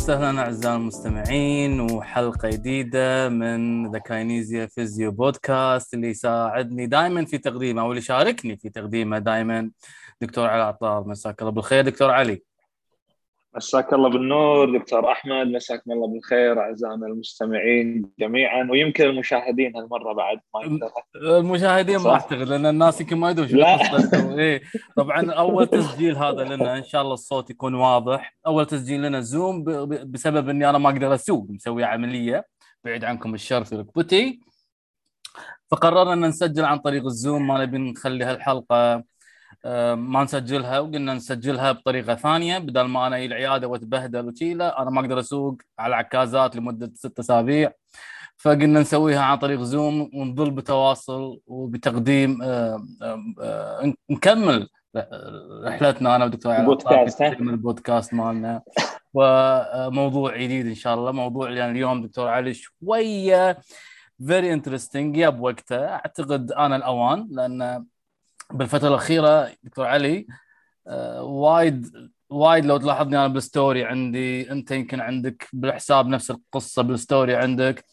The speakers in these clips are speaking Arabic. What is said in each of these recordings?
وسهلا أعزائي المستمعين وحلقة جديدة من the Kinesia Physio Podcast اللي يساعدني دائما في تقديمه أو اللي يشاركني في تقديمه دائما دكتور علي عطار مساك الله بالخير. دكتور علي. مساك الله بالنور دكتور أحمد مساكم الله بالخير أعزائنا المستمعين جميعا ويمكن المشاهدين هالمرة بعد ما يقدر المشاهدين ما أعتقد لأن الناس يمكن ما يدرون. إيه. طبعا أول تسجيل هذا لنا إن شاء الله الصوت يكون واضح. أول تسجيل لنا Zoom بسبب إني أنا ما أقدر أسوق مسوي عملية. بعيد عنكم الشر في ركبتي فقررنا إن نسجل عن طريق الزوم ما نبي نخلي هالحلقة ما نسجلها وقلنا نسجلها بطريقة ثانية بدل ما أنا العياده وأتبهدل وشي لا أنا ما أقدر أسوق على عكازات لمدة ست أسابيع. فقلنا نسويها عن طريق زوم ونظل بتواصل وبتقديم آه، آه، آه، نكمل رحلتنا أنا ودكتور علاء بودكاست، ها؟ في تقديم البودكاست مالنا. وموضوع جديد إن شاء الله موضوع يعني اليوم دكتور علي شوية very interesting يا بوقته أعتقد آن الأوان لأن بالفترة الأخيرة دكتور علي آه، وايد وايد لو تلاحظني أنا بال story عندي أنت يمكن عندك بالحساب نفس القصة بال story عندك.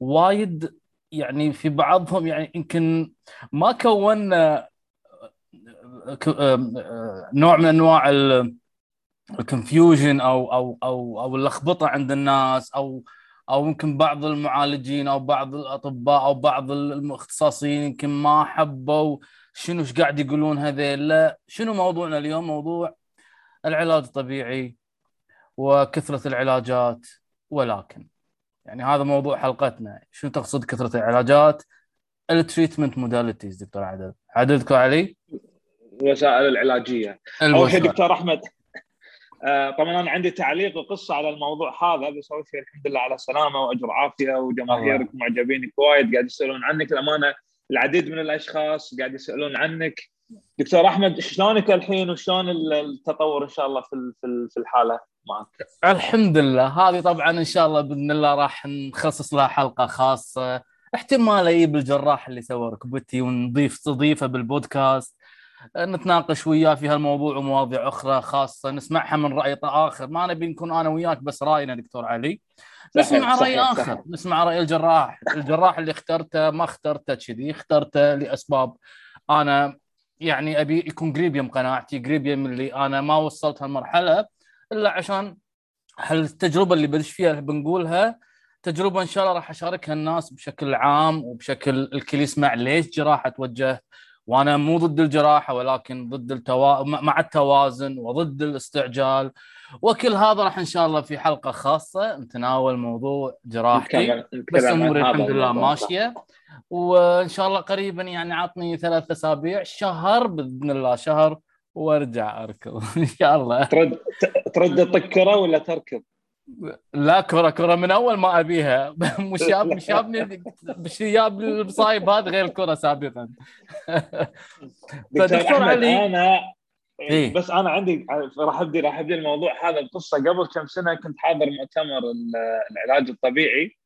وايد يعني في بعضهم يعني يمكن ما كونا آم، آه، نوع من أنواع ال confusion أو أو أو أو اللخبطه عند الناس أو أو يمكن بعض المعالجين أو بعض الأطباء أو بعض المختصين يمكن ما حبوا شنو إيش قاعد يقولون هذيل؟ لا. شنو موضوعنا اليوم؟ موضوع العلاج الطبيعي وكثرة العلاجات. ولكن يعني هذا موضوع حلقتنا. شنو تقصد كثرة العلاجات؟ ال treatment modalities دكتور عدل. عدل دكتور علي؟ الوسائل العلاجية. اول شيء. دكتور أحمد. آه، طبعا أنا عندي تعليق وقصة على الموضوع هذا. بس اول شيء الحمد لله على السلامه وأجر عافية وجماهيرك معجبينك وايد قاعد يسألون عنك. الامانه العديد من الأشخاص قاعد يسألون عنك. دكتور أحمد شلونك الحين وشلون التطور إن شاء الله في في الحالة معك؟ الحمد لله. هذه طبعا إن شاء الله بإذن الله راح نخصص لها حلقة خاصة. احتمال أجيب الجراح اللي سوى ركبتي ونضيف تضيفه بالبودكاست. نتناقش وياه في هالموضوع ومواضيع أخرى خاصة نسمعها من رأي آخر. ما نبي نكون أنا وياك بس رأينا دكتور علي. نسمع صحيح، رأي صحيح، آخر صحيح. نسمع رأي الجراح. الجراح اللي اخترته ما اخترته كذي اخترته لأسباب أنا يعني أبي يكون قريب يم قناعتي قريب يم اللي أنا ما وصلت هالمرحلة إلا عشان هالتجربة اللي بدش فيها بنقولها تجربة إن شاء الله راح أشاركها الناس بشكل عام وبشكل الكل يسمع ليش جراحه توجه وأنا مو ضد الجراحة ولكن ضد التوا... مع التوازن وضد الاستعجال وكل هذا راح إن شاء الله في حلقة خاصة نتناول موضوع جراحتي نتكلم- نتكلم بس أموري الحمد لله. ماشية وإن شاء الله قريبا يعني عطني ثلاث أسابيع شهر بإذن الله شهر وأرجع أركض إن شاء الله ترد ترد تطق كره ولا تركض؟ لا كرة كرة من أول ما أبيها. مش جاب مش جابني مش جاب المصايب هذا غير الكرة سابقا. دكتور فدكتور علي. أنا إيه. بس أنا عندي راح أبدي راح أبدي الموضوع هذا القصة. قبل كم سنة كنت حاضر مؤتمر ال- العلاج الطبيعي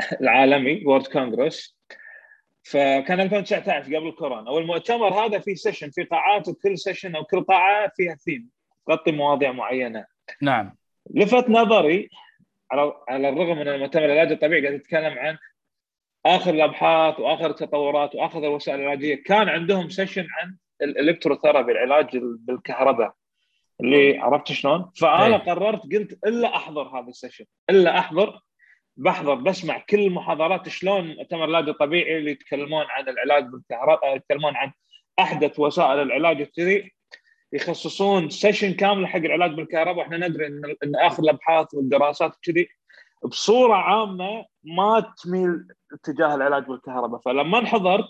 العالمي World Congress فكان 2019 قبل كورونا. والمؤتمر هذا فيه session في قاعات وكل session أو كل قاعة فيها ثيم تغطي مواضيع معينة. نعم. لفت نظري على على الرغم من المؤتمر العلاج الطبيعي قاعد يتكلم عن آخر الأبحاث وآخر التطورات وآخر الوسائل العلاجية كان عندهم session عن ال electrotherapy العلاج بالكهرباء اللي عرفت شلون؟ فأنا إيه. قررت قلت إلا أحضر هذا ال session إلا أحضر بحضر بسمع كل المحاضرات شلون مؤتمر العلاج الطبيعي اللي يتكلمون عن العلاج بالكهرباء يتكلمون عن أحدث وسائل العلاج وكذي يخصصون session كامل حق العلاج بالكهرباء. وإحنا ندري إن إن آخر الأبحاث والدراسات كذي بصورة عامة ما تميل اتجاه العلاج بالكهرباء. فلما انحضرت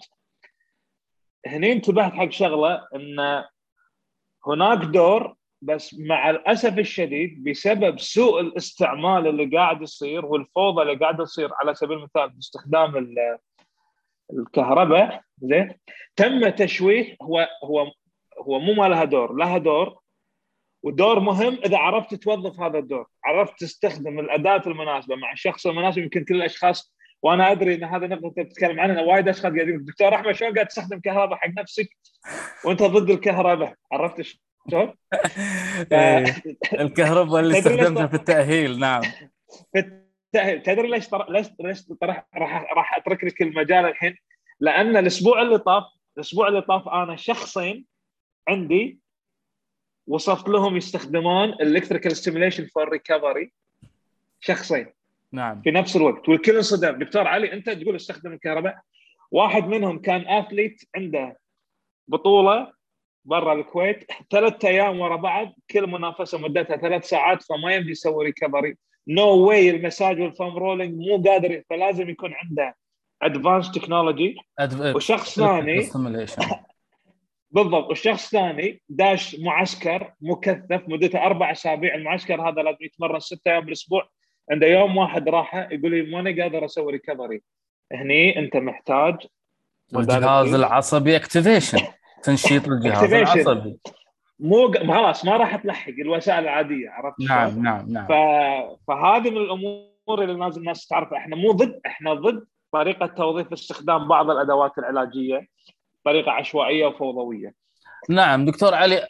هني انتبهت حق شغلة إن هناك دور بس مع الأسف الشديد بسبب سوء الاستعمال اللي قاعد يصير والفوضى اللي قاعدة تصير على سبيل المثال باستخدام ال- الكهرباء زين تم تشويه. هو هو هو مو ما لها دور لها دور ودور مهم إذا عرفت توظف هذا الدور عرفت تستخدم الأداة المناسبة مع الشخص المناسب يمكن كل الأشخاص وأنا أدري إن هذا نقطة انت بتتكلم عنها وايد أشخاص قاعدين دكتور أحمد شلون قاعد تستخدم كهرباء حق نفسك وأنت ضد الكهرباء عرفت شلون؟ إيه، الكهرباء اللي استخدمتها في التأهيل نعم تدري تدري ليش. ليش ليش راح راح أترك لك المجال الحين لأن الأسبوع اللي طاف الأسبوع اللي طاف أنا شخصين عندي وصفت لهم يستخدمون electrical stimulation for recovery شخصين. نعم. في نفس الوقت. والكل انصدم. دكتور علي انت تقول استخدم الكهرباء. واحد منهم كان athlete عنده بطولة برا الكويت. ثلاث أيام ورا بعض كل منافسة مدتها ثلاث ساعات فما يمدي يسوي recovery no way المساج وال foam rolling مو قادر فلازم يكون عنده advanced technology وشخص ثاني. بالضبط. والشخص ثاني داش معسكر مكثف مدته أربع أسابيع. المعسكر هذا لازم يتمرن ستة أيام بالأسبوع. عنده يوم واحد راحه يقول لي ماني قادر أسوي recovery هني أنت محتاج والجهاز العصبي activation تنشيط الجهاز. العصبي. مو خلاص ما راح تلحق الوسائل العادية عرفت شلون؟ نعم نعم نعم. ف... فهذه من الأمور اللي لازم الناس تعرفها. إحنا مو ضد إحنا ضد طريقة توظيف استخدام بعض الأدوات العلاجية. بطريقه عشوائية وفوضوية. نعم دكتور علي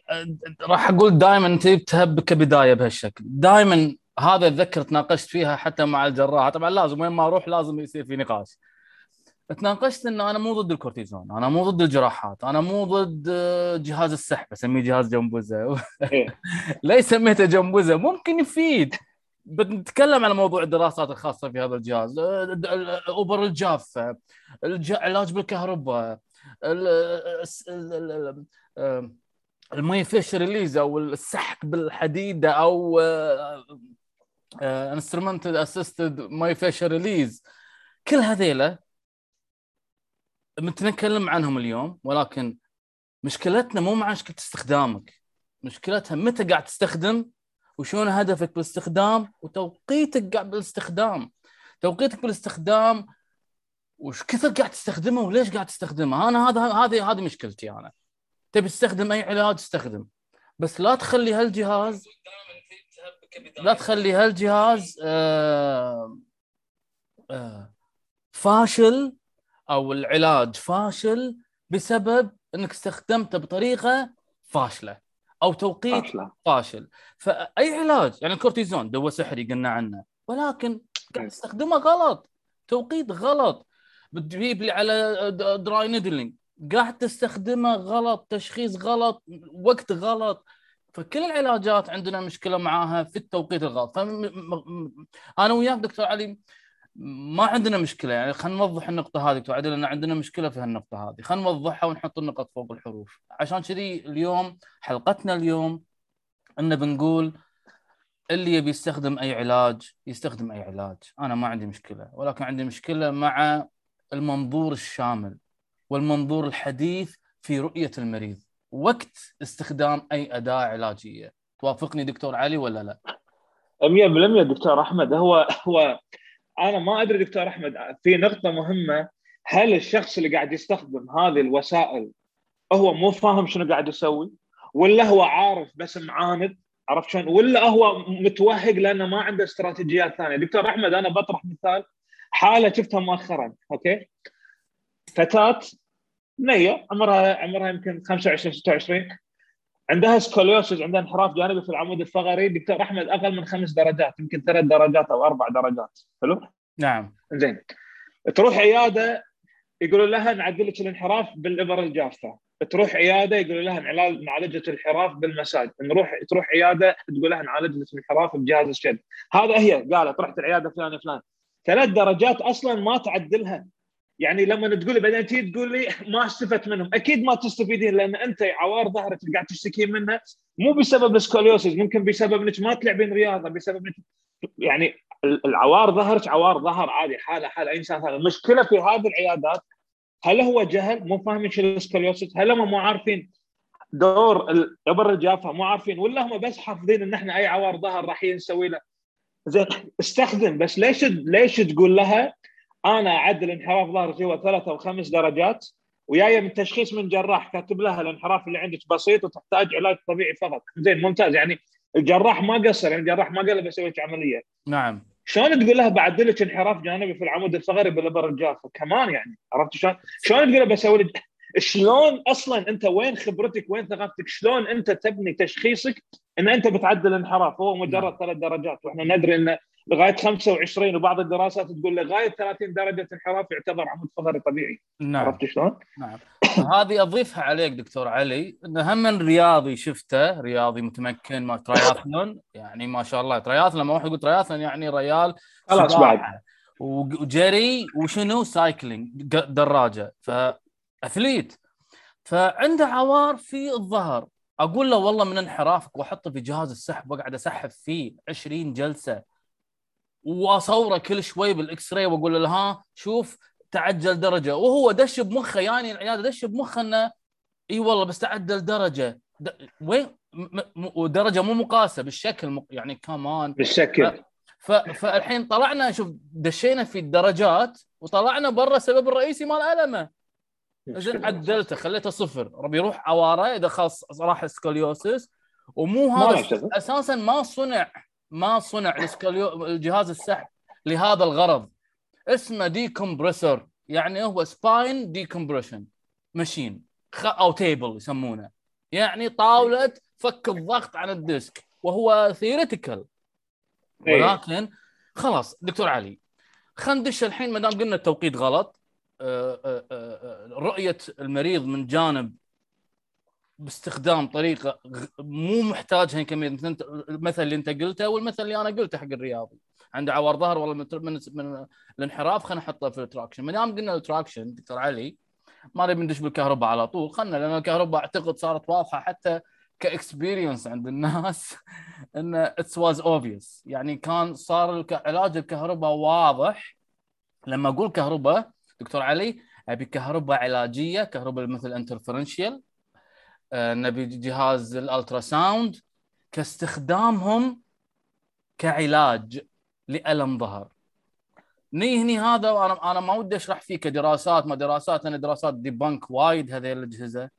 راح أقول دائما أنت جبتها كبداية بهالشكل. دائما هذا اتذكر تناقشت فيها حتى مع الجراحه طبعا لازم وين ما أروح لازم يصير في نقاش. تناقشت انه أنا مو ضد الكورتيزون أنا مو ضد الجراحات أنا مو ضد جهاز السحب أسميه جهاز جنبوزه إيه. ليش سميته جنبوزه ممكن يفيد. بنتكلم على موضوع الدراسات الخاصة في هذا الجهاز. الإبر الجافة الج- العلاج بالكهرباء ال myofascial release أو السحق بالحديده أو instrument assisted myofascial release. كل هذيلا بنتكلم عنهم اليوم ولكن مشكلتنا مو مع مشكلة استخدامك. مشكلتها متى قاعد تستخدم وشون هدفك بالاستخدام وتوقيتك قاعد بالاستخدام. توقيتك بالاستخدام وش كثر قاعد تستخدمه وليش قاعد تستخدمه؟ أنا هذا هذه هذه مشكلتي أنا. تبي تستخدم أي علاج استخدم بس لا تخلي هالجهاز لا تخلي هالجهاز آه آه فاشل أو العلاج فاشل بسبب إنك استخدمته بطريقة فاشلة أو توقيت فاشل. فأي علاج يعني الكورتيزون دواء سحري قلنا عنه ولكن قاعد تستخدمه غلط توقيت غلط. بتجيب لي على dry needling قاعد تستخدمه غلط تشخيص غلط وقت غلط. فكل العلاجات عندنا مشكلة معاها في التوقيت الغلط. أنا وياك دكتور علي ما عندنا مشكلة. يعني خلينا نوضح النقطة هذه دكتور لأن عندنا مشكلة في هالنقطة هذه. خلينا نوضحها ونحط النقط فوق الحروف. عشان كذي اليوم حلقتنا اليوم ان بنقول اللي يبي يستخدم أي علاج يستخدم أي علاج. أنا ما عندي مشكلة. ولكن عندي مشكلة مع المنظور الشامل والمنظور الحديث في رؤية المريض. وقت استخدام أي أداة علاجية. توافقني دكتور علي ولا لا؟ 100% دكتور أحمد. هو هو أنا ما أدري دكتور أحمد في نقطة مهمة. هل الشخص اللي قاعد يستخدم هذه الوسائل هو مو فاهم شنو قاعد يسوي؟ ولا هو عارف بس معاند؟ عرفت شلون؟ ولا هو متوهق لأنه ما عنده استراتيجيات ثانية؟ دكتور أحمد أنا بطرح مثال. حالة شفتها مؤخرا أوكي؟ فتاة بنيه عمرها عمرها يمكن 25 26 عندها سكوليوسيس عندها انحراف جانبي في العمود الفقري دكتور أحمد أقل من خمس درجات يمكن ثلاث درجات أو أربع درجات حلو؟ نعم. زين. تروح عيادة يقولوا لها نعدل لك الانحراف بالإبر الجافة. تروح عيادة يقولوا لها لك الانحراف بالمساج. نروح تروح عيادة تقول لها نعالج لك الانحراف بجهاز الشد. هذا هي قالت رحت العيادة فلان فلان. ثلاث درجات أصلا ما تعدلها. يعني لما تقول بعدين تيجي تقول لي ما استفدت منهم. أكيد ما تستفيدين لأن أنت عوار ظهرك اللي قاعد تشتكين منها. مو بسبب ال scoliosis ممكن بسبب إنك ما تلعبين رياضة بسبب انك يعني العوار ظهرك عوار ظهر عادي حاله حالة أي إنسان ثاني. المشكلة في هذه العيادات هل هو جهل؟ مو فاهمين شو ال scoliosis. هل هم مو عارفين دور الابر الجافة مو عارفين ولا هم بس حافظين إن إحنا أي عوار ظهر راح نسوي له؟ زين استخدم بس ليش ليش تقول لها أنا أعدل انحراف ظهر جوا ثلاثة وخمس درجات وياي من تشخيص من جراح كاتب لها الانحراف اللي عندك بسيط وتحتاج علاج طبيعي فقط. زين ممتاز. يعني الجراح ما قصر يعني الجراح ما قال له بسوي لك عملية. نعم. شلون تقول لها بعدل لك انحراف جانبي في العمود الفقري بالابر الجافة؟ كمان يعني عرفت شلون؟ شلون تقول لها بسوي لك؟ شلون أصلا أنت وين خبرتك وين ثقافتك؟ شلون أنت تبني تشخيصك إن أنت بتعدل انحراف هو مجرد نعم. ثلاث درجات. وإحنا ندري انه لغاية 25 وبعض الدراسات تقول لغاية 30 درجة انحراف يعتبر عمود فقري طبيعي. نعم. عرفت شلون؟ نعم. هذه أضيفها عليك دكتور علي انه هم من رياضي شفته رياضي متمكن ما ترياثلون يعني ما شاء الله ترياثلون لما واحد يقول ترياثلون يعني ريال خلاص بعد. وجري وشنو؟ cycling دراجة ف athlete فعنده عوار في الظهر. أقول له والله من انحرافك وأحطه في جهاز السحب وأقعد أسحب فيه 20 جلسة وأصوره كل شوي بال X-ray وأقول له ها شوف تعدل درجة. وهو دش بمخه يعني العياده دش بمخه إنه إي والله بس تعدل درجة. وين؟ ودرجة مو مقاسة بالشكل يعني كمان بالشكل. ف... فالحين طلعنا شوف دشينا في الدرجات وطلعنا برا السبب الرئيسي مال ألمه. زين عدلته خليته صفر. ربي يروح عواره إذا خلاص راح scoliosis ومو هذا أساسا ما صنع ما صنع ال scolio الجهاز السحب لهذا الغرض. اسمه decompressor يعني هو spine decompression machine أو table يسمونه. يعني طاولة فك الضغط عن ال disc وهو theoretical إيه. ولكن خلاص دكتور علي خلينا ندش الحين ما دام قلنا التوقيت غلط رؤية المريض من جانب باستخدام طريقة مو محتاجها كمية. المثل اللي أنت قلته والمثل اللي أنا قلته حق الرياضي. عنده عوار ظهر والله من, من, من الانحراف خلينا نحطه في ال traction. ما دام قلنا ال traction دكتور علي ما نبي ندش بالكهرباء على طول. خلنا لأن الكهرباء أعتقد صارت واضحة حتى ك experience عند الناس إن it's was obvious يعني كان صار علاج الكهرباء واضح. لما أقول كهرباء دكتور علي ابي كهرباء علاجية كهرباء مثل interferential آه، نبي جهاز ال ultrasound كاستخدامهم كعلاج لألم ظهر. ني هني هذا وأنا أنا ما ودي أشرح فيه كدراسات ما دراسات أنا دراسات debunk وايد هذه الأجهزة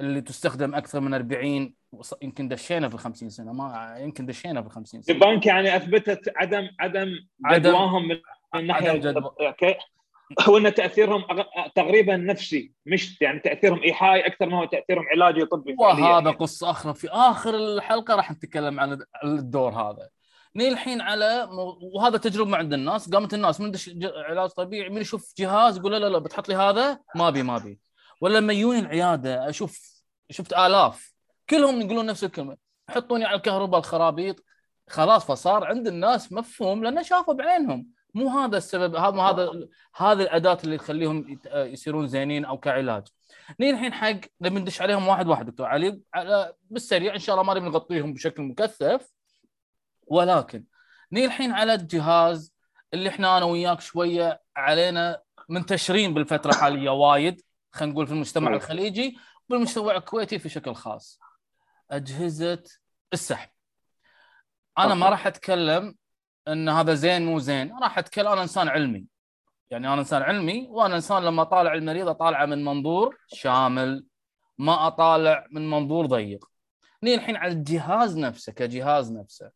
اللي تستخدم أكثر من 40 يمكن دشينا في 50 سنة ما يمكن دشينا في 50 سنة. debunk يعني أثبتت عدم عدم جدواهم من الناحيه هو إن تأثيرهم تقريبا نفسي مش يعني تأثيرهم إيحائي أكثر ما هو تأثيرهم علاجي طبي وهذا قصة أخرى. في آخر الحلقة راح نتكلم عن الدور هذا. ني الحين على وهذا تجربة عند الناس. قامت الناس من علاج طبيعي من يشوف جهاز يقول لا لا لا بتحط لي هذا؟ ما أبي ما أبي. ولا لما يجوني العيادة أشوف شفت آلاف. كلهم يقولون نفس الكلمة. حطوني على الكهرباء الخرابيط. خلاص فصار عند الناس مفهوم لأنه شافوا بعينهم. مو هذا السبب هذا هذا هذه الأداة اللي تخليهم يصيرون زينين أو كعلاج. نيجي الحين حق نبي ندش عليهم واحد واحد دكتور علي بالسريع إن شاء الله ما نبي نغطيهم بشكل مكثف. ولكن نيجي الحين على الجهاز اللي إحنا أنا وياك شوية علينا منتشرين بالفترة الحالية وايد خلينا نقول في المجتمع نعم. الخليجي والمجتمع الكويتي في شكل خاص. أجهزة السحب. أنا ما راح أتكلم إن هذا زين مو زين. راح اتكلم أنا إنسان علمي. يعني أنا إنسان علمي وأنا إنسان لما أطالع المريض أطالعه من منظور شامل ما أطالع من منظور ضيق. نيجي الحين على الجهاز نفسه كجهاز نفسه.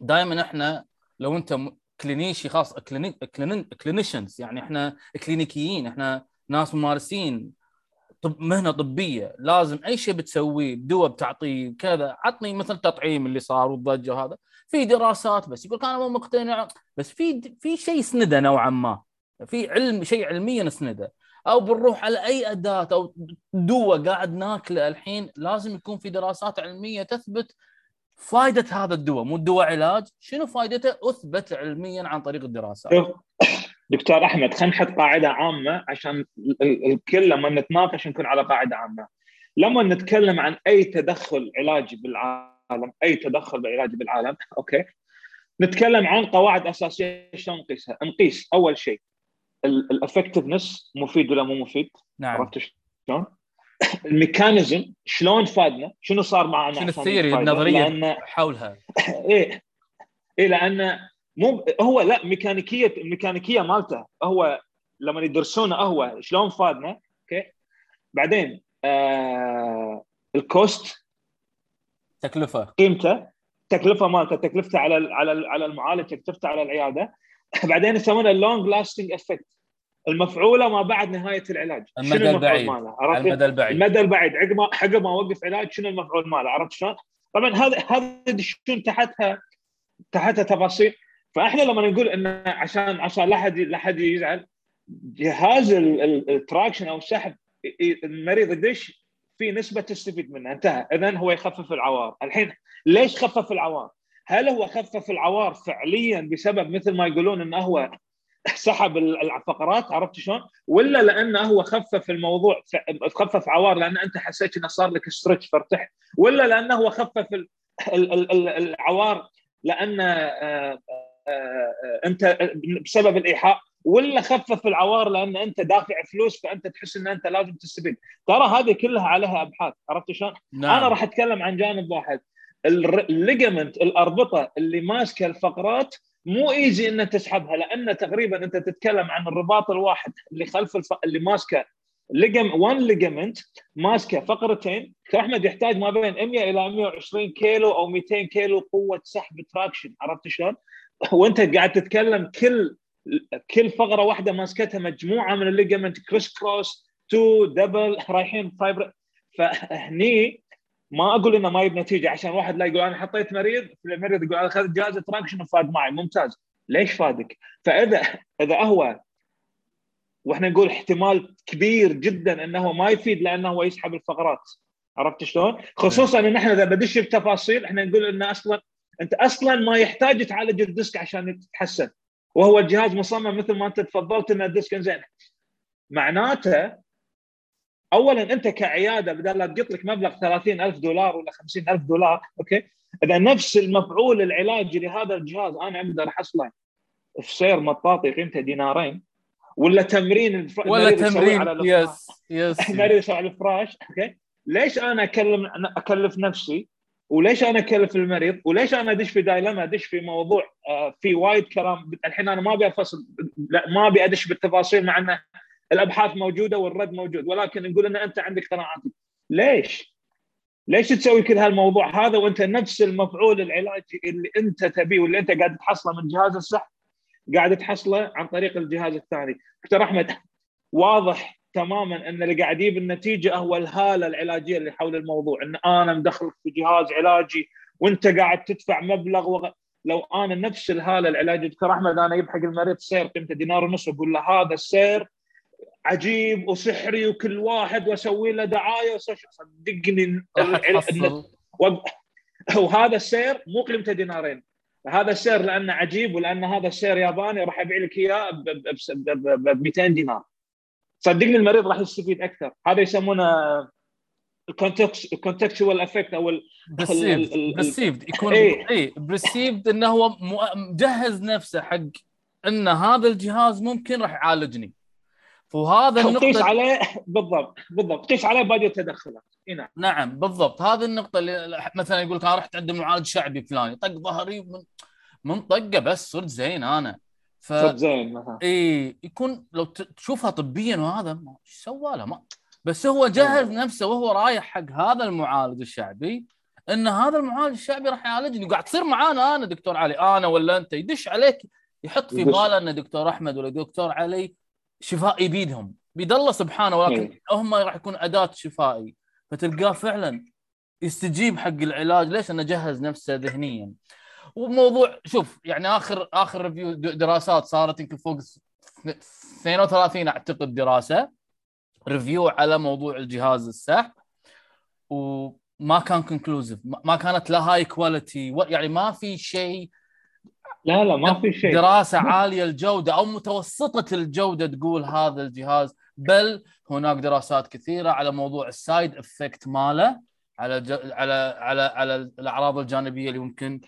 دائما إحنا لو أنت clinici خاص clinicians يعني إحنا كلينيكيين إحنا ناس ممارسين طب مهنة طبية لازم أي شيء بتسويه دواء بتعطيه كذا. عطني مثل التطعيم اللي صار والضجة هذا في دراسات بس يقول أنا مو مقتنع بس في في شيء يسنده نوعا ما. في علم شيء علميا يسنده أو بنروح على أي أداة أو دواء قاعد ناكله الحين لازم يكون في دراسات علمية تثبت فائده هذا الدواء مو الدواء علاج شنو فائدته أثبت علميا عن طريق الدراسات دكتور أحمد خلينا نحط قاعدة عامة عشان الكل لما نتناقش نكون على قاعدة عامة. لما نتكلم عن أي تدخل علاجي بالعالم أي تدخل بالعلاج بالعالم. أوكي. نتكلم عن قواعد أساسية شلون نقيسها. نقيس أول شيء ال effectiveness مفيد ولا مو مفيد. نعم. عرفت شلون؟ ال mechanism شلون فادنا؟ شنو صار معنا شنو ال theory؟ النظرية اللي حولها؟ إيه. إيه لأن مو هو لا ميكانيكيه الميكانيكيه مالته هو لما يدرسونه هو شلون فادنا. أوكي. بعدين آه ال cost تكلفة. قيمته تكلفة مالته تكلفته على على على المعالج تكلفته على العيادة. بعدين يسمونه ال long lasting effect المفعولة ما بعد نهاية العلاج. المدى البعيد. ماله؟ المدى البعيد. المدى البعيد. عقب ما عقب ما أوقف علاج شنو المفعول ماله؟ عرفت شلون؟ طبعا هذا هذا يدشون تحتها تحتها تفاصيل. فإحنا لما نقول إنه عشان عشان لا حد لا حد يزعل جهاز ال- ال- traction أو السحب المريض يدش في نسبة تستفيد منها. انتهى. اذا هو يخفف العوار. الحين ليش خفف العوار؟ هل هو خفف العوار فعليا بسبب مثل ما يقولون إنه هو سحب ال- الفقرات؟ عرفت شلون؟ ولا لأنه هو خفف الموضوع خفف عوار لأن أنت حسيت إنه صار لك stretch فارتحت ولا لأنه هو خفف ال- ال- ال- ال- العوار لأن آه، آه، آه، أنت بسبب الإيحاء ولا خفف العوار لأن أنت دافع فلوس فأنت تحس إن أنت لازم تستفيد ترى هذه كلها عليها أبحاث عرفت شلون؟ نعم أنا راح أتكلم عن جانب واحد ال ligament الأربطة اللي ماسكة الفقرات مو easy ان تسحبها لأن تقريبا أنت تتكلم عن الرباط الواحد اللي خلف الف... اللي ماسكة ligam 1 ligament ماسكة فقرتين احمد يحتاج ما بين 100 إلى 120 كيلو أو 200 كيلو قوة سحب traction عرفت شلون؟ وأنت قاعد تتكلم كل كل فقرة واحدة ماسكتها مجموعة من ال ligament cross cross two double رايحين fiber فهني ما أقول إنه ما يجيب نتيجة عشان واحد لا يقول أنا حطيت مريض المريض يقول أنا اخذت جهاز traction وفاد معي ممتاز ليش فادك؟ فإذا إذا هو وإحنا نقول احتمال كبير جدا إنه ما يفيد لأنه هو يسحب الفقرات عرفت شلون؟ خصوصا إن إحنا إذا بدش بتفاصيل إحنا نقول انه أصلا أنت أصلا ما يحتاج تعالج ال disc عشان يتحسن وهو الجهاز مصمم مثل ما انت تفضلت ان ال disc زين معناته اولا أنت كعيادة بدل لا تقط لك مبلغ 30000 دولار ولا 50000 دولار okay؟ إذا نفس المفعول العلاجي لهذا الجهاز أنا أقدر احصله في سير مطاطي قيمته دينارين ولا تمرين ولا على تمرين. الفراش. yes yes. على الفراش okay؟ ليش أنا اكلم أكلف نفسي وليش أنا اكلف المريض؟ وليش أنا أدش في دايلما أدش في موضوع آه، في وايد كلام. الحين أنا ما أبي أفصل ما أبي أدش بالتفاصيل مع انه الأبحاث موجودة والرد موجود ولكن نقول إن أنت عندك قناعات ليش؟ ليش تسوي كل هالموضوع هذا وأنت نفس المفعول العلاجي اللي أنت تبيه واللي أنت قاعد تحصله من جهاز السحب قاعد تحصله عن طريق الجهاز الثاني. دكتور أحمد واضح تماما إن اللي قاعد يجيب النتيجه هو الهالة العلاجية اللي حول الموضوع. إن أنا مدخلك في جهاز علاجي وأنت قاعد تدفع مبلغ وغ... لو أنا نفس الهالة العلاجيه دكتور أحمد أنا يبحق المريض سير قيمته دينار ونص وأقول له هذا السير عجيب وسحري وكل واحد وأسوي له دعاية صدقني وهذا السير مو قيمته دينارين. هذا السير لأنه عجيب ولأن هذا السير ياباني راح أبيع لك إياه ب 200 دينار. صدقني المريض راح يستفيد أكثر. هذا يسمونه ال contextual effect أو perceived يكون إيه. اي perceived إنه هو مجهز نفسه حق ان هذا الجهاز ممكن راح يعالجني. وهذا قيس النقطه عليه بالضبط بالضبط. قيس عليه باقي التدخلات. اي نعم. نعم بالضبط. هذه النقطة اللي مثلا يقول لك أنا رحت عند معالج شعبي فلاني. طق ظهري من من طقة بس صرت زين أنا. ف زين مثلا إي يكون لو تشوفها طبيا وهذا ما- سوى له ما بس هو جهز نفسه وهو رايح حق هذا المعالج الشعبي إن هذا المعالج الشعبي راح يعالجني وقاعد تصير معانا أنا دكتور علي. أنا ولا أنت يدش عليك يحط في. باله إن دكتور أحمد ولا دكتور علي شفائي بيدهم بيد الله سبحانه ولكن إيه. هم راح يكون أداة شفائي. فتلقاه فعلا يستجيب حق العلاج. ليش؟ انه جهز نفسه ذهنيا. وموضوع شوف يعني آخر آخر review دراسات صارت يمكن فوق س- 32 أعتقد دراسة review على موضوع الجهاز السحب وما كان conclusive ما كانت لا high quality يعني ما في شيء لا لا ما في شيء دراسة عالية الجودة أو متوسطة الجودة تقول هذا الجهاز بل هناك دراسات كثيرة على موضوع ال side effect ماله على. على على على الأعراض الجانبية اللي ممكن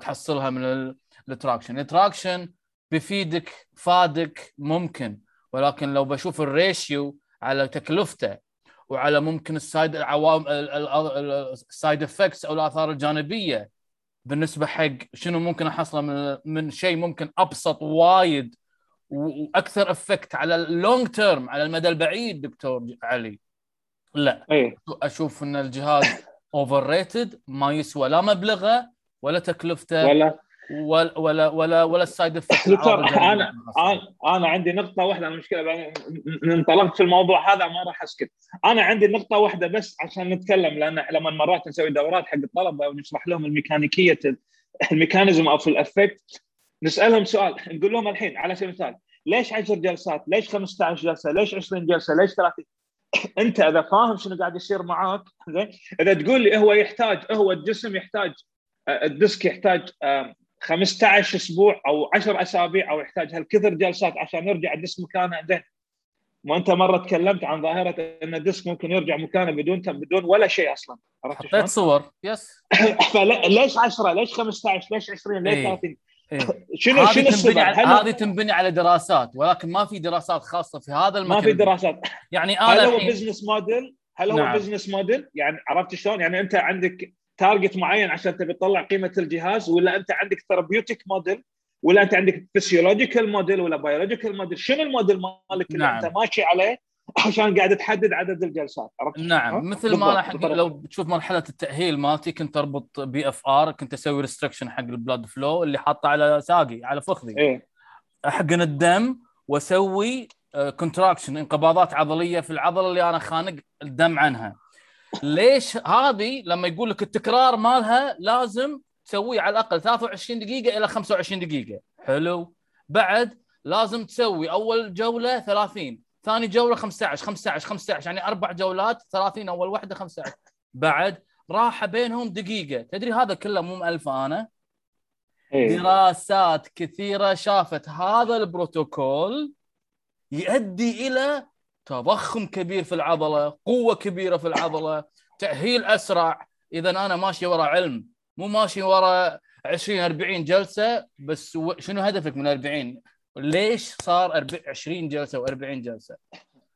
تحصلها من ال- traction ال traction بيفيدك فادك ممكن ولكن لو بشوف ال ratio على تكلفته وعلى ممكن ال side العوام ال side effects أو الآثار الجانبية بالنسبة حق شنو ممكن أحصله من من شيء ممكن أبسط وايد وأكثر effect على ال long term على المدى البعيد دكتور علي. لا. إيه. أشوف إن الجهاز overrated ما يسوى لا مبلغه ولا تكلفته ولا ولا ولا ولا, ولا ال side effect أنا أنا عندي نقطة واحدة المشكلة انطلقت في الموضوع هذا ما راح أسكت أنا عندي نقطة واحدة بس عشان نتكلم لأن لما مرات نسوي دورات حق الطلبة ونشرح لهم الميكانيكية ال mechanism أو ال effect نسألهم سؤال نقول لهم الحين على سبيل المثال ليش 10 جلسات؟ ليش 15 جلسة؟ ليش 20 جلسة؟ ليش 30 أنت إذا فاهم شنو قاعد يصير معاك زين إذا تقول لي هو يحتاج هو الجسم يحتاج ال disc يحتاج 15 أسبوع أو 10 أسابيع أو يحتاج. هالكثر جلسات؟ عشان يرجع ال disc مكانه زين ما أنت مرة تكلمت عن ظاهرة إن ال disc ممكن يرجع مكانه بدون بدون ولا شيء أصلا. عرفت حطيت صور. yes فليش 10 ليش 15 ليش 20 ليش 30 إيه. شنو شنو السبب؟ هذه تنبني على دراسات ولكن ما في دراسات خاصة في هذا المكان ما في دراسات. يعني أنا هل هو business model؟ هل هو نعم. business model؟ يعني عرفت شلون؟ يعني أنت عندك target معين عشان تبي تطلع قيمة الجهاز ولا أنت عندك therapeutic model ولا أنت عندك physiological model ولا biological model شنو الموديل مالك اللي نعم. انت ماشي عليه عشان قاعد تحدد عدد الجلسات عرفت نعم ها؟ مثل ما حق لو تشوف مرحلة التأهيل مالتي كنت أربط BFR كنت أسوي restriction حق ال blood flow اللي حاطه على ساقي على فخذي إيه؟ أخنق الدم وأسوي contraction انقباضات عضلية في العضلة اللي أنا خانق الدم عنها ليش هذه لما يقول لك التكرار مالها لازم تسويه على الأقل 23 دقيقة إلى 25 دقيقة. حلو. بعد لازم تسوي أول جولة 30 ثاني جولة 15 15 15 يعني أربع جولات 30 أول واحدة 15 بعد راحة بينهم دقيقة. تدري هذا كله مو مالفه أنا؟ إيه. دراسات كثيرة شافت هذا البروتوكول يؤدي إلى تضخم كبير في العضلة قوة كبيرة في العضلة تأهيل أسرع. إذا أنا ماشي ورا علم مو ماشي ورا 20 40 جلسة بس شنو هدفك من 40 ليش صار 20 جلسة و40 جلسة؟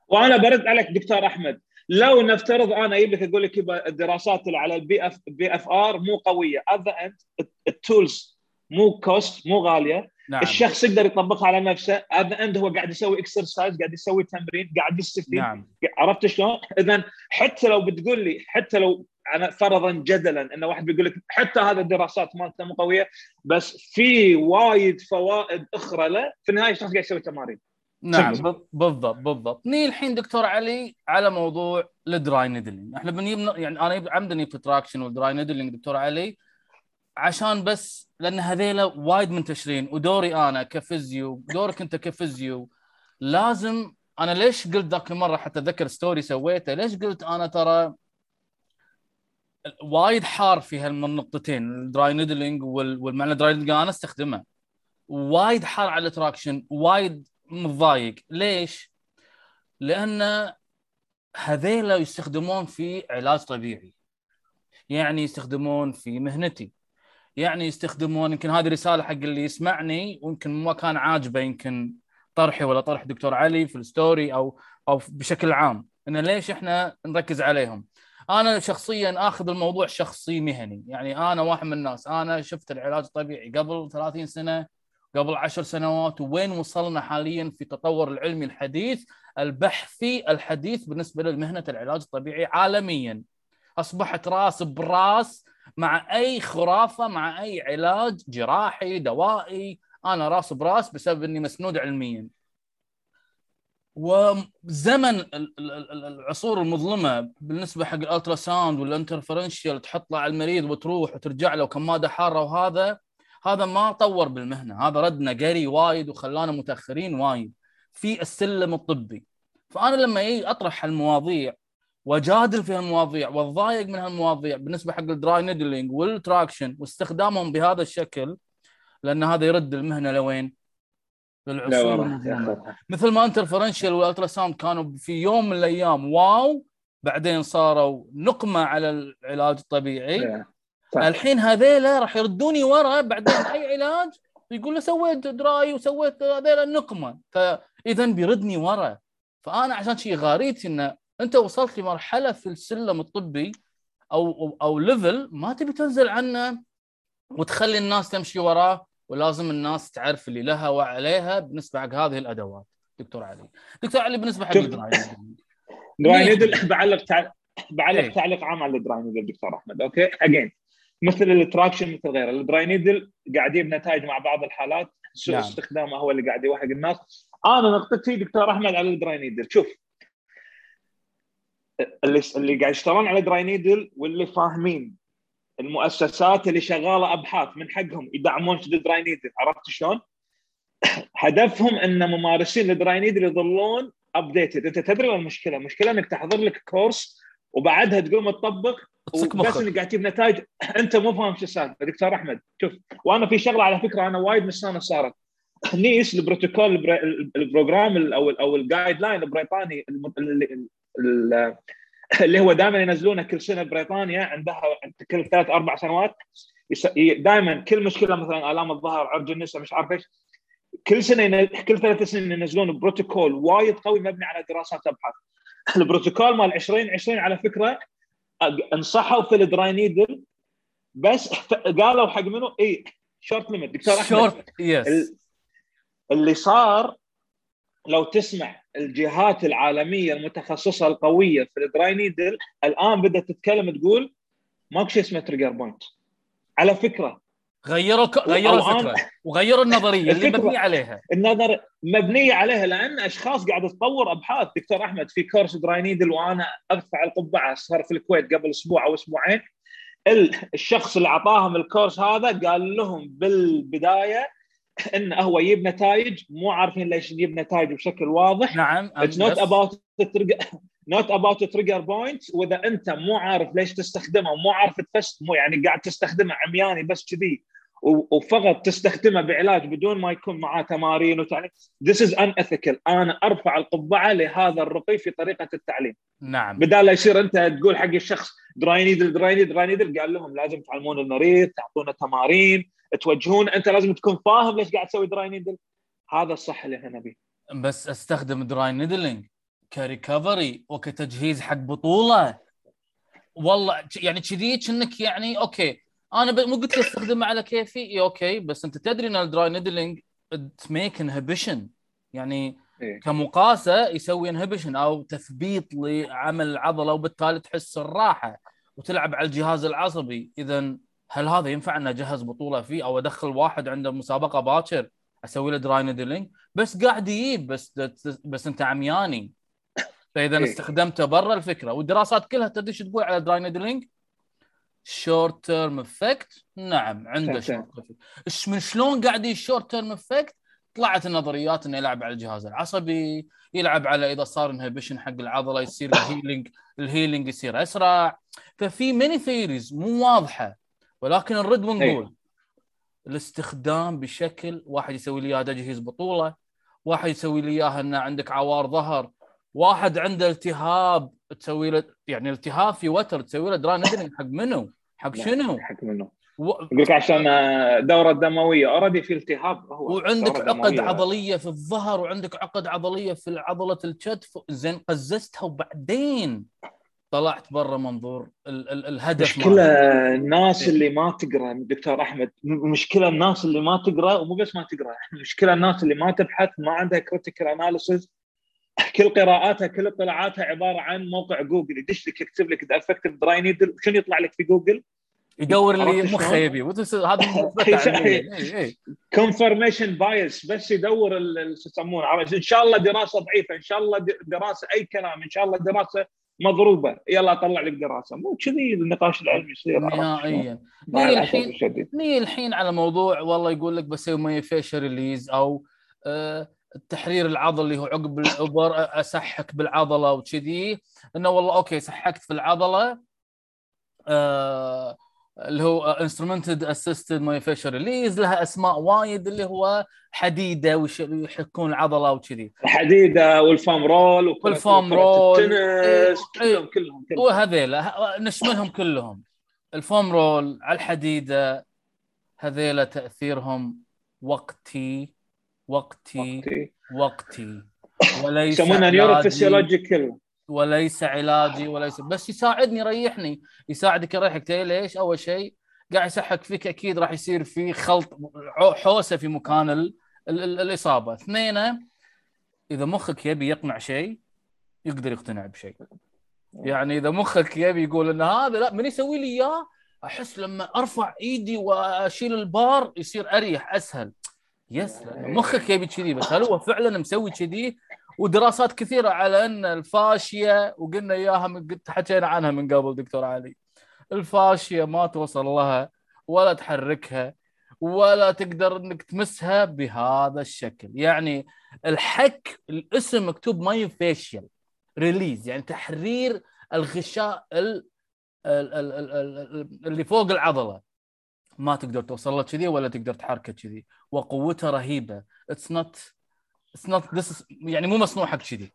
وأنا برد عليك دكتور أحمد لو نفترض أنا أجيب لك أقول لك الدراسات اللي على ال BF BFR مو قوية. at end ال tools مو cost مو غالية. نعم. الشخص يقدر يطبقها على نفسه at end هو قاعد يسوي exercise قاعد يسوي تمرين قاعد يستفيد. نعم. عرفت شلون؟ إذا حتى لو بتقول لي حتى لو أنا فرضا جدلا إن واحد بيقول لك حتى هذا الدراسات مالته مو قوية بس في وايد فوائد أخرى له في النهاية الشخص قاعد يسوي تمارين. نعم. بالضبط بالضبط. ني الحين دكتور علي على موضوع ال dry needling إحنا بنجيب يعني أنا عمدني في traction و ال dry needling دكتور علي. عشان بس لأن هذيلا وايد منتشرين ودوري أنا ك physio دورك أنت ك physio لازم أنا ليش قلت ذاك المرة حتى أتذكر story سويته ليش قلت أنا ترى وايد حار في هالنقطتين ال dry needling والمعنى dry needling أنا أستخدمه. وايد حار على ال traction وايد متضايق. ليش؟ لأن هذيلا يستخدمون في علاج طبيعي. يعني يستخدمون في مهنتي. يعني يستخدمون يمكن هذه رسالة حق اللي يسمعني ويمكن ما كان عاجبه يمكن طرحي ولا طرح دكتور علي في الستوري أو أو بشكل عام. إن ليش إحنا نركز عليهم؟ أنا شخصيا آخذ الموضوع شخصي مهني. يعني أنا واحد من الناس. أنا شفت العلاج الطبيعي قبل 30 سنة قبل عشر سنوات وين وصلنا حاليا في التطور العلمي الحديث البحثي الحديث بالنسبة لمهنة العلاج الطبيعي عالميا. أصبحت راس براس مع أي خرافة مع أي علاج جراحي دوائي أنا راس براس بسبب إني مسنود علميا. وزمن العصور المظلمة بالنسبة حق ال ultrasound و ال interferential تحط له على المريض وتروح وترجع له كماده حارة وهذا هذا ما طور بالمهنة. هذا ردنا قري وايد وخلانا متأخرين وايد في السلم الطبي. فأنا لما أجي أطرح المواضيع واجادل في هالمواضيع واتضايق من هالمواضيع بالنسبة حق ال dry needling و ال traction واستخدامهم بهذا الشكل لأن هذا يرد المهنة لوين؟ للعصور مثل ما interferential و ال ultrasound كانوا في يوم من الأيام wow بعدين صاروا نقمة على العلاج الطبيعي. صح. الحين هذيلا راح يردوني ورا بعدين أي علاج يقول له سويت dry وسويت هذيلا النقمه فاذا بيردني ورا. فأنا عشان شيء غاريتي إنه انت وصلت لمرحلة في السلم الطبي أو أو, أو level ما تبي تنزل عنه وتخلي الناس تمشي وراه ولازم الناس تعرف اللي لها وعليها بالنسبة حق هذه الأدوات دكتور علي دكتور علي بالنسبة حق. ال dry dry? needle بعلق. بعلق إيه. تعليق عام على ال dry needle دكتور أحمد okay again مثل ال traction مثل غيره ال dry needle قاعد يجيب نتائج مع بعض الحالات سوء نعم. استخدامه هو اللي قاعد يوهق الناس أنا نقطتي دكتور أحمد على ال dry needle شوف اللي اللي قاعد يشتغلون على dry needle واللي فاهمين المؤسسات اللي شغالة أبحاث من حقهم يدعمون ال dry needle عرفت شلون؟ هدفهم إن ممارسين ال dry needle يظلون updated أنت تدري وين المشكلة؟ المشكلة إنك تحضر لك course وبعدها تقوم تطبق بس إنك قاعد تجيب نتائج. أنت مو فاهم شو السالفه دكتور أحمد شوف وأنا في شغلة على فكرة أنا وايد مستانس صارت. NICE البروتوكول ال pro- ال program ال- أو ال- أو ال guideline البريطاني اللي, هو دائما ينزلونه كل سنة بريطانيا عندها كل ثلاث أربع سنوات دائما كل مشكلة مثلا آلام الظهر عرج النساء مش عارف إيش كل سنة كل ثلاث سنين ينزلون بروتوكول وايد قوي مبني على دراسات أبحاث. البروتوكول مال 2020 على فكرة انصحوا في ال dry needle بس قالوا حق منه اي short limit دكتور أحمد. short yes. ال- اللي صار لو تسمع الجهات العالمية المتخصصة القوية في ال dry needle الآن بدات تتكلم تقول ماكو شيء اسمه trigger point على فكرة. غيروا ك... غيروا الفكرة. وغيروا النظرية اللي الفكرة- مبني عليها. النظر مبنية عليها لأن أشخاص قاعدة تطور أبحاث. دكتور أحمد في course dry needle وأنا ارفع القبعة صار في الكويت قبل أسبوع أو أسبوعين. ال- الشخص اللي أعطاهم ال course هذا قال لهم بالبداية انه هو يجيب نتائج مو عارفين ليش يجيب نتائج بشكل واضح. نعم it's not. about not about trigger point وإذا أنت مو عارف ليش تستخدمه ومو عارف تفس مو يعني قاعد تستخدمه عمياني بس كذي. وفقط تستخدمه بعلاج بدون ما يكون معاه تمارين وتعليم. This is unethical. أنا أرفع القبعة لهذا الرقي في طريقة التعليم. نعم. بدال لا يصير أنت تقول حق الشخص dry needle dry needle dry needle قال لهم لازم تعلمون المريض تعطونه تمارين. توجهون أنت لازم تكون فاهم ليش قاعد تسوي dry needle هذا الصح اللي إحنا نبيه. بس أستخدم dry needling ك recovery وكتجهيز حق بطولة. والله يعني كذي كأنك يعني okay أنا مو قلت لك استخدمه على كيفي؟ إي okay. بس أنت تدري إن ال dry needling make inhibition يعني إيه. كمقاسة يسوي inhibition أو تثبيط لعمل العضلة وبالتالي تحس الراحة وتلعب على الجهاز العصبي. اذا هل هذا ينفع أن أجهز بطولة فيه أو أدخل واحد عنده مسابقة باكر أسوي له dry needling بس قاعد يجيب بس بس أنت عمياني. فإذا إيه. استخدمته برا الفكرة. والدراسات كلها تدري شو تقول على dry needling short term effect نعم عنده. شورت إيش من شلون قاعد ال short term effect طلعت النظريات إنه يلعب على الجهاز العصبي يلعب على إذا صار inhibition حق العضلة يصير ال healing ال healing يصير أسرع ففي many theories مو واضحة ولكن نرد ونقول أيوة. الاستخدام بشكل واحد يسوي لي اياه تجهيز بطولة واحد يسوي لي إياها انه عندك عوار ظهر واحد عنده التهاب تسوي له يعني التهاب في وتر تسوي له dry حق منو؟ حق شنو؟ حق منه و... يقول لك عشان الدوره الدمويه already في التهاب هو وعندك عقد دموية. عضلية في الظهر وعندك عقد عضلية في عضلة الكتف زين قززتها وبعدين طلعت برا منظور ال- ال- الهدف مشكلة. الناس إيه. اللي ما تقرأ دكتور أحمد مشكلة الناس اللي ما تقرأ ومو بس ما تقرأ مشكلة الناس اللي ما تبحث ما عندها critical analysis كل قراءاتها كل اطلاعاتها عبارة عن موقع جوجل يدش لك يكتب لك the effective dry needle شنو يطلع لك في جوجل؟ يدور اللي مخه؟ يبي هذا. confirmation bias بس يدور شو يسمونه؟ إن شاء الله دراسة ضعيفة إن شاء الله د- دراسة أي كلام إن شاء الله دراسة مضروبة يلا أطلع لك دراسة مو كذي النقاش العلمي يصير؟ نهائيا الاسف الحين نيجي الحين على موضوع والله يقول لك بسوي myofascial release أو آه، التحرير العضلي اللي هو عقب الابر آه، أسحك بالعضلة وكذي إنه والله okay سحكت في العضلة آه، اللي هو instrument assisted myofascial release لها أسماء وايد اللي هو حديدة ويحكون العضلة وكذي الحديدة وال foam roll وال foam roll. التنس إيه. كلهم كلهم كلهم وهذيلا نشملهم كلهم ال foam roll على الحديدة هذيلا تأثيرهم وقتي وقتي وقتي. وقتي وليس يسمونها علاجي. neurophysiological وليس علاجي وليس بس يساعدني يريحني يساعدك يريحك ليش؟ أول شيء قاعد يسحق فيك أكيد راح يصير في خلط حوسة في مكان ال... ال... ال... الإصابة، اثنين إذا مخك يبي يقنع شيء يقدر يقتنع بشيء. يعني إذا مخك يبي يقول إن هذا لا من يسوي لي إياه أحس لما أرفع إيدي وأشيل البار يصير أريح أسهل. يس مخك يبي كذي بس هل هو فعلا مسوي كذي؟ ودراسات كثيرة على أن الفاشية وقلنا إياها من حكينا عنها من قبل دكتور علي. ال fascia ما توصل لها ولا تحركها ولا تقدر إنك تمسها بهذا الشكل، يعني الحك الاسم مكتوب myofascial release يعني تحرير الغشاء ال... ال... ال... ال... ال... اللي فوق العضلة ما تقدر توصل له كذي ولا تقدر تحركه كذي. وقوته رهيبة. it's not it's not يعني مو مصنوع حق كذي.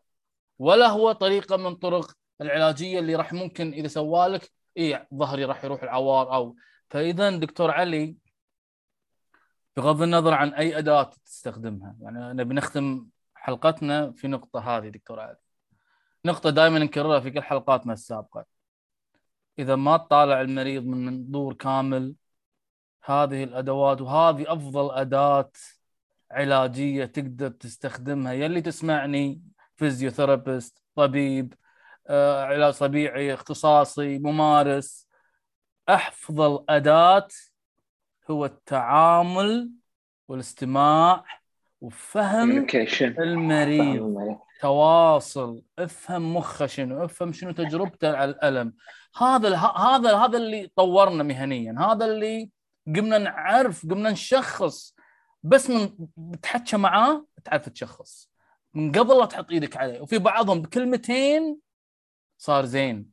ولا هو طريقة من طرق العلاجية اللي راح ممكن إذا سوالك اي ظهري راح يروح العوار أو. فإذا دكتور علي بغض النظر عن أي أداة تستخدمها يعني نبي نختم حلقتنا في نقطة هذه دكتور علي. نقطة دائما نكررها في كل حلقاتنا السابقة. إذا ما تطالع المريض من منظور كامل هذه الأدوات وهذه أفضل أداة علاجية تقدر تستخدمها. يلي تسمعني فيزيوثيرابيست طبيب آه، علاج طبيعي اختصاصي ممارس. أفضل أداة هو التعامل والاستماع وفهم المريض. تواصل. افهم مخه شنو افهم شنو تجربته على الألم. هذا هذا هذا اللي طورنا مهنيا. هذا اللي قمنا نعرف قمنا نشخص. بس من بتحكى معاه تعرف تشخص. من قبل لا تحط إيدك عليه. وفي بعضهم بكلمتين صار زين.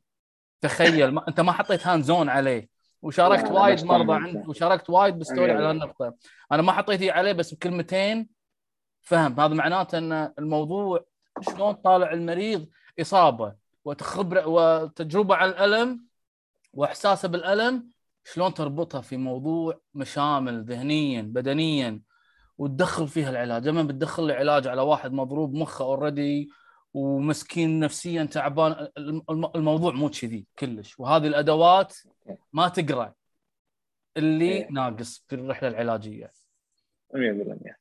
تخيل ما أنت ما حطيت hands on عليه. وشاركت وايد مرضى. عند وشاركت وايد ب story على هالنقطة. أنا ما حطيت عليه بس بكلمتين فهم. هذا معناته إن الموضوع شلون طالع المريض إصابة وتخبره وتجربة على الألم وإحساسه بالألم شلون تربطها في موضوع مشامل ذهنيا بدنيا وتدخل فيها العلاج؟ لما بتدخل لي علاج على واحد مضروب مخه اوريدي ومسكين نفسيا تعبان الم- الموضوع مو كذي كلش. وهذه الأدوات ما تقرأ. اللي إيه. ناقص في الرحلة العلاجية. 100%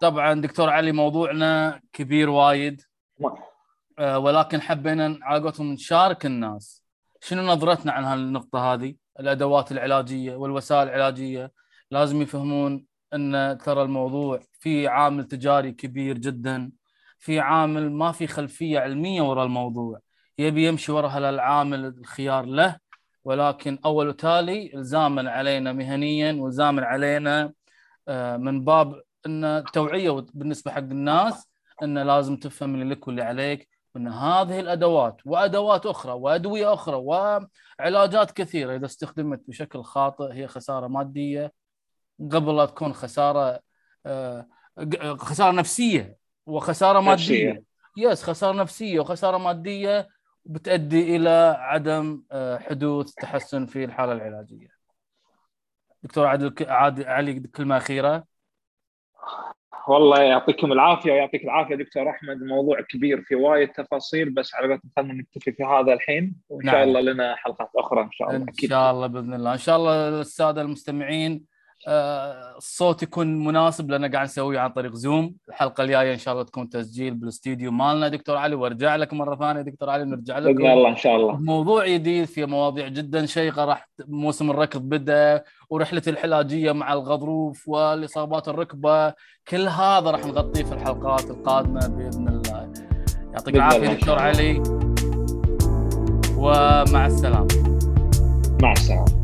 طبعا دكتور علي موضوعنا كبير وايد. آه، ولكن حبينا على قولتهم نشارك الناس. شنو نظرتنا عن هالنقطة هذه؟ الأدوات العلاجية والوسائل العلاجية لازم يفهمون أن ترى الموضوع في عامل تجاري كبير جدا في عامل ما في خلفية علمية وراء الموضوع. يبي يمشي وراء العامل الخيار له ولكن أول وتالي إلزاما علينا مهنيا والزاما علينا آه، من باب أن التوعية بالنسبة حق الناس أن لازم تفهم اللي لك واللي عليك. ان هذه الأدوات وأدوات أخرى وأدوية أخرى وعلاجات كثيرة إذا استخدمت بشكل خاطئ هي خسارة مادية قبل لا تكون خسارة آه، خسارة نفسية وخسارة مادية نفسية. يس خسارة نفسية وخسارة مادية بتؤدي إلى عدم آه، حدوث تحسن في الحالة العلاجية. دكتور عادل عادل علي كلمة أخيرة والله يعطيكم العافية ويعطيك العافية دكتور أحمد. موضوع كبير في وايد تفاصيل بس على قولتهم خلينا نكتفي في هذا الحين. وإن شاء نعم. الله لنا حلقات أخرى إن شاء الله. إن شاء الله بإذن الله. إن شاء الله السادة المستمعين الصوت يكون مناسب لأن قاعد نسويه عن طريق زوم. الحلقة الجاية إن شاء الله تكون تسجيل بالاستديو مالنا. دكتور علي وارجع لك مرة ثانية. دكتور علي نرجع بإذن لكم الله إن شاء الله. موضوع جديد في مواضيع جدا. شيقه راح موسم الركض بدأ ورحلة الحلاجية مع الغضروف والإصابات الركبة. كل هذا راح نغطيه في الحلقات القادمة بإذن الله. يعطيك العافية دكتور. علي ومع السلامة. مع السلامة.